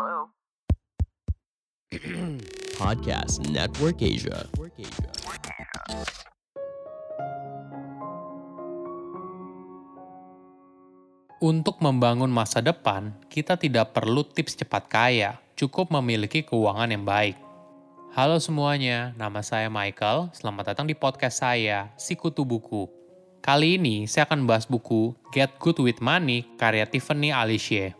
Hello? Podcast Network Asia. Untuk membangun masa depan, kita tidak perlu tips cepat kaya, cukup memiliki keuangan yang baik. Halo semuanya, nama saya Michael. Selamat datang di podcast saya, Sikutu Buku. Kali ini saya akan bahas buku Get Good With Money karya Tiffany Alicia.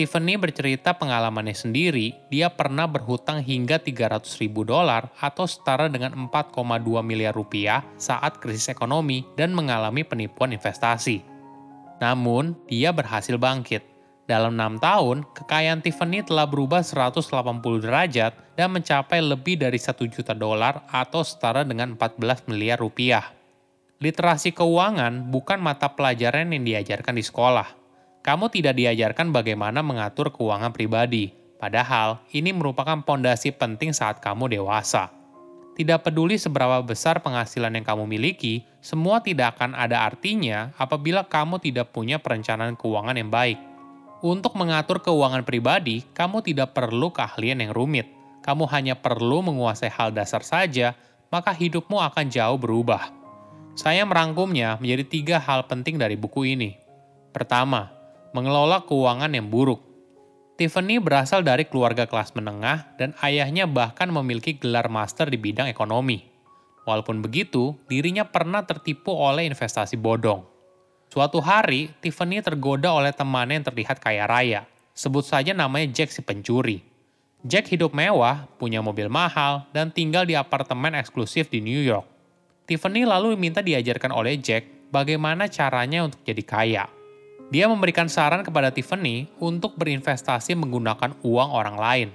Tiffany bercerita pengalamannya sendiri, dia pernah berhutang hingga 300 ribu dolar atau setara dengan 4,2 miliar rupiah saat krisis ekonomi dan mengalami penipuan investasi. Namun, dia berhasil bangkit. Dalam enam tahun, kekayaan Tiffany telah berubah 180 derajat dan mencapai lebih dari 1 juta dolar atau setara dengan 14 miliar rupiah. Literasi keuangan bukan mata pelajaran yang diajarkan di sekolah. Kamu tidak diajarkan bagaimana mengatur keuangan pribadi, padahal ini merupakan pondasi penting saat kamu dewasa. Tidak peduli seberapa besar penghasilan yang kamu miliki, semua tidak akan ada artinya apabila kamu tidak punya perencanaan keuangan yang baik. Untuk mengatur keuangan pribadi, kamu tidak perlu keahlian yang rumit. Kamu hanya perlu menguasai hal dasar saja, maka hidupmu akan jauh berubah. Saya merangkumnya menjadi tiga hal penting dari buku ini. Pertama, mengelola keuangan yang buruk. Tiffany berasal dari keluarga kelas menengah dan ayahnya bahkan memiliki gelar master di bidang ekonomi. Walaupun begitu, dirinya pernah tertipu oleh investasi bodong. Suatu hari, Tiffany tergoda oleh temannya yang terlihat kaya raya. Sebut saja namanya Jack si pencuri. Jack hidup mewah, punya mobil mahal, dan tinggal di apartemen eksklusif di New York. Tiffany lalu minta diajarkan oleh Jack bagaimana caranya untuk jadi kaya. Dia memberikan saran kepada Tiffany untuk berinvestasi menggunakan uang orang lain.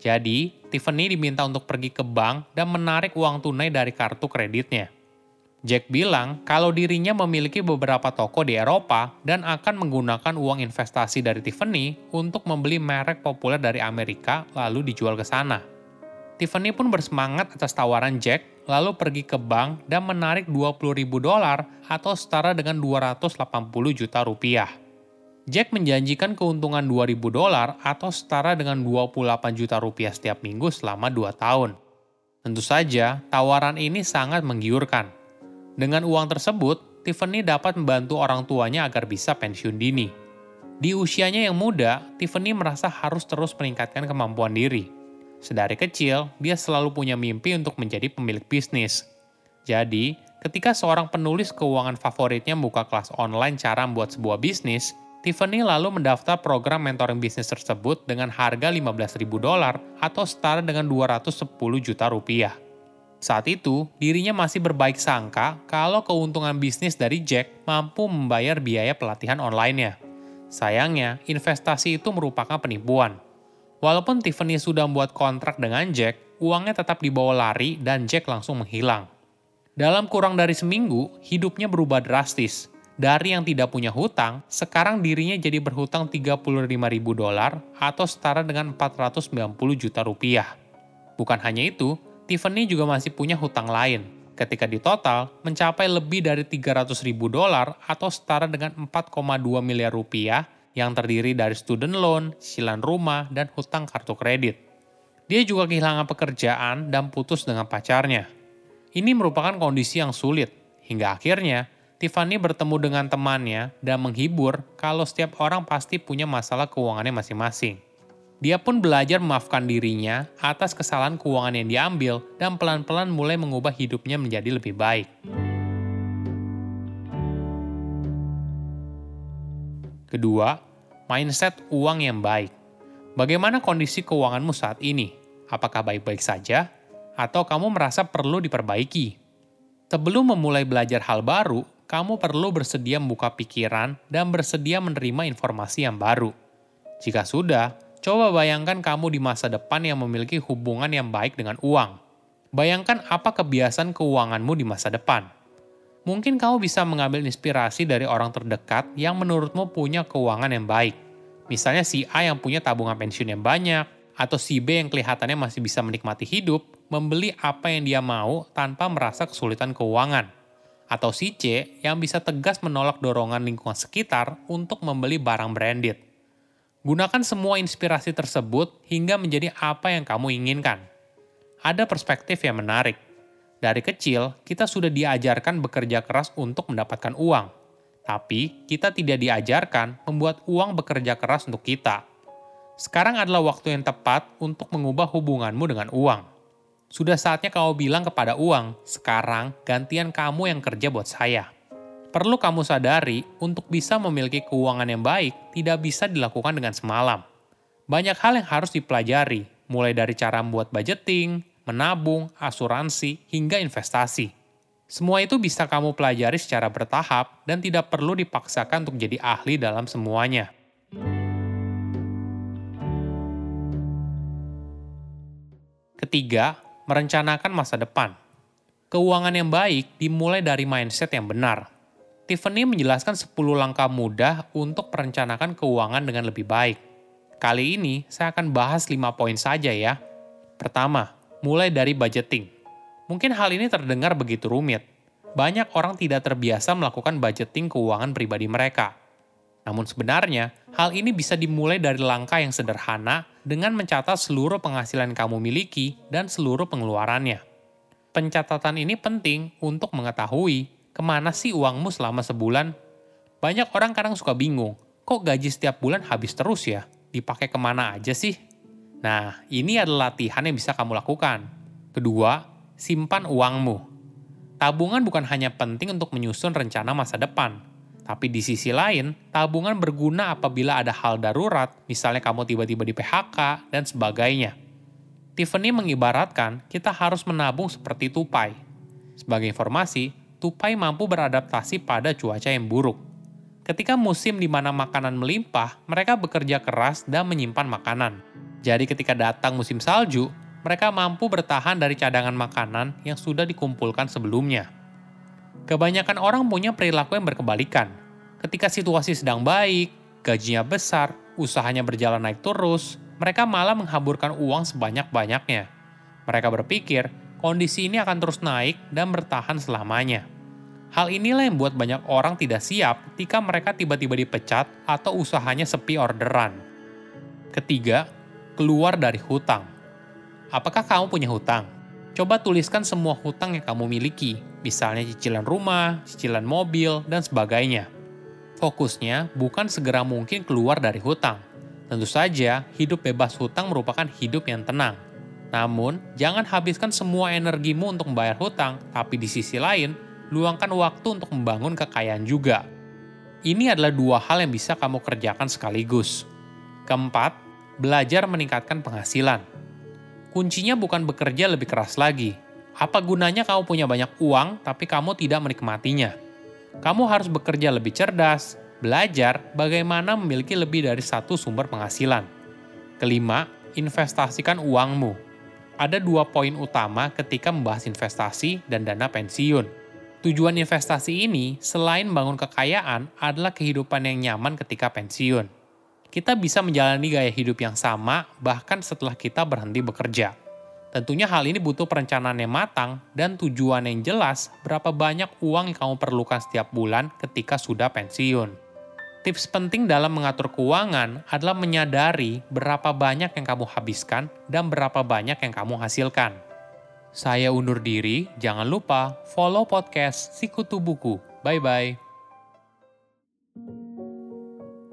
Jadi, Tiffany diminta untuk pergi ke bank dan menarik uang tunai dari kartu kreditnya. Jack bilang kalau dirinya memiliki beberapa toko di Eropa dan akan menggunakan uang investasi dari Tiffany untuk membeli merek populer dari Amerika lalu dijual ke sana. Tiffany pun bersemangat atas tawaran Jack lalu pergi ke bank dan menarik 20 ribu dolar atau setara dengan 280 juta rupiah. Jack menjanjikan keuntungan 2000 dolar atau setara dengan 28 juta rupiah setiap minggu selama 2 tahun. Tentu saja, tawaran ini sangat menggiurkan. Dengan uang tersebut, Tiffany dapat membantu orang tuanya agar bisa pensiun dini. Di usianya yang muda, Tiffany merasa harus terus meningkatkan kemampuan diri. Sedari kecil, dia selalu punya mimpi untuk menjadi pemilik bisnis. Jadi, ketika seorang penulis keuangan favoritnya buka kelas online cara membuat sebuah bisnis, Tiffany lalu mendaftar program mentoring bisnis tersebut dengan harga 15.000 dolar atau setara dengan 210 juta rupiah. Saat itu, dirinya masih berbaik sangka kalau keuntungan bisnis dari Jack mampu membayar biaya pelatihan online-nya. Sayangnya, investasi itu merupakan penipuan. Walaupun Tiffany sudah membuat kontrak dengan Jack, uangnya tetap dibawa lari dan Jack langsung menghilang. Dalam kurang dari seminggu, hidupnya berubah drastis. Dari yang tidak punya hutang, sekarang dirinya jadi berhutang 35 ribu dolar atau setara dengan 490 juta rupiah. Bukan hanya itu, Tiffany juga masih punya hutang lain. Ketika di total, mencapai lebih dari 300 ribu dolar atau setara dengan 4,2 miliar rupiah yang terdiri dari student loan, silan rumah, dan hutang kartu kredit. Dia juga kehilangan pekerjaan dan putus dengan pacarnya. Ini merupakan kondisi yang sulit, hingga akhirnya Tiffany bertemu dengan temannya dan menghibur kalau setiap orang pasti punya masalah keuangannya masing-masing. Dia pun belajar memaafkan dirinya atas kesalahan keuangan yang diambil dan pelan-pelan mulai mengubah hidupnya menjadi lebih baik. Kedua, mindset uang yang baik. Bagaimana kondisi keuanganmu saat ini? Apakah baik-baik saja? Atau kamu merasa perlu diperbaiki? Sebelum memulai belajar hal baru, kamu perlu bersedia membuka pikiran dan bersedia menerima informasi yang baru. Jika sudah, Coba bayangkan kamu di masa depan yang memiliki hubungan yang baik dengan uang. Bayangkan apa kebiasaan keuanganmu di masa depan. Mungkin kamu bisa mengambil inspirasi dari orang terdekat yang menurutmu punya keuangan yang baik. Misalnya si A yang punya tabungan pensiun yang banyak, atau si B yang kelihatannya masih bisa menikmati hidup, membeli apa yang dia mau tanpa merasa kesulitan keuangan. Atau si C yang bisa tegas menolak dorongan lingkungan sekitar untuk membeli barang branded. Gunakan semua inspirasi tersebut hingga menjadi apa yang kamu inginkan. Ada perspektif yang menarik. Dari kecil, kita sudah diajarkan bekerja keras untuk mendapatkan uang. Tapi, kita tidak diajarkan membuat uang bekerja keras untuk kita. Sekarang adalah waktu yang tepat untuk mengubah hubunganmu dengan uang. Sudah saatnya kamu bilang kepada uang, sekarang gantian kamu yang kerja buat saya. Perlu kamu sadari, untuk bisa memiliki keuangan yang baik tidak bisa dilakukan dengan semalam. Banyak hal yang harus dipelajari, mulai dari cara membuat budgeting, menabung, asuransi, hingga investasi. Semua itu bisa kamu pelajari secara bertahap dan tidak perlu dipaksakan untuk jadi ahli dalam semuanya. Ketiga, merencanakan masa depan. Keuangan yang baik dimulai dari mindset yang benar. Tiffany menjelaskan 10 langkah mudah untuk merencanakan keuangan dengan lebih baik. Kali ini saya akan bahas 5 poin saja ya. Pertama, mulai dari budgeting. Mungkin hal ini terdengar begitu rumit. Banyak orang tidak terbiasa melakukan budgeting keuangan pribadi mereka. Namun sebenarnya, hal ini bisa dimulai dari langkah yang sederhana dengan mencatat seluruh penghasilan kamu miliki dan seluruh pengeluarannya. Pencatatan ini penting untuk mengetahui ke mana sih uangmu selama sebulan? Banyak orang kadang suka bingung, kok gaji setiap bulan habis terus ya? Dipakai ke mana aja sih? Nah, ini adalah latihan yang bisa kamu lakukan. Kedua, simpan uangmu. Tabungan bukan hanya penting untuk menyusun rencana masa depan, tapi di sisi lain, tabungan berguna apabila ada hal darurat, misalnya kamu tiba-tiba di PHK, dan sebagainya. Tiffany mengibaratkan kita harus menabung seperti tupai. Sebagai informasi, tupai mampu beradaptasi pada cuaca yang buruk. Ketika musim di mana makanan melimpah, mereka bekerja keras dan menyimpan makanan. Jadi ketika datang musim salju, mereka mampu bertahan dari cadangan makanan yang sudah dikumpulkan sebelumnya. Kebanyakan orang punya perilaku yang berkebalikan. Ketika situasi sedang baik, gajinya besar, usahanya berjalan naik terus, mereka malah menghaburkan uang sebanyak-banyaknya. Mereka berpikir kondisi ini akan terus naik dan bertahan selamanya. Hal inilah yang membuat banyak orang tidak siap ketika mereka tiba-tiba dipecat atau usahanya sepi orderan. Ketiga, keluar dari hutang. Apakah kamu punya hutang? Coba tuliskan semua hutang yang kamu miliki, misalnya cicilan rumah, cicilan mobil, dan sebagainya. Fokusnya bukan segera mungkin keluar dari hutang. Tentu saja, hidup bebas hutang merupakan hidup yang tenang namun, jangan habiskan semua energimu untuk membayar hutang, tapi di sisi lain, luangkan waktu untuk membangun kekayaan juga. Ini adalah dua hal yang bisa kamu kerjakan sekaligus. Keempat, belajar meningkatkan penghasilan. Kuncinya bukan bekerja lebih keras lagi. Apa gunanya kamu punya banyak uang tapi kamu tidak menikmatinya? Kamu harus bekerja lebih cerdas, belajar bagaimana memiliki lebih dari satu sumber penghasilan. Kelima, investasikan uangmu ada dua poin utama ketika membahas investasi dan dana pensiun. Tujuan investasi ini, selain bangun kekayaan, adalah kehidupan yang nyaman ketika pensiun. Kita bisa menjalani gaya hidup yang sama bahkan setelah kita berhenti bekerja. Tentunya hal ini butuh perencanaan yang matang dan tujuan yang jelas berapa banyak uang yang kamu perlukan setiap bulan ketika sudah pensiun. Tips penting dalam mengatur keuangan adalah menyadari berapa banyak yang kamu habiskan dan berapa banyak yang kamu hasilkan. Saya undur diri, jangan lupa follow podcast Sikutu Buku. Bye-bye.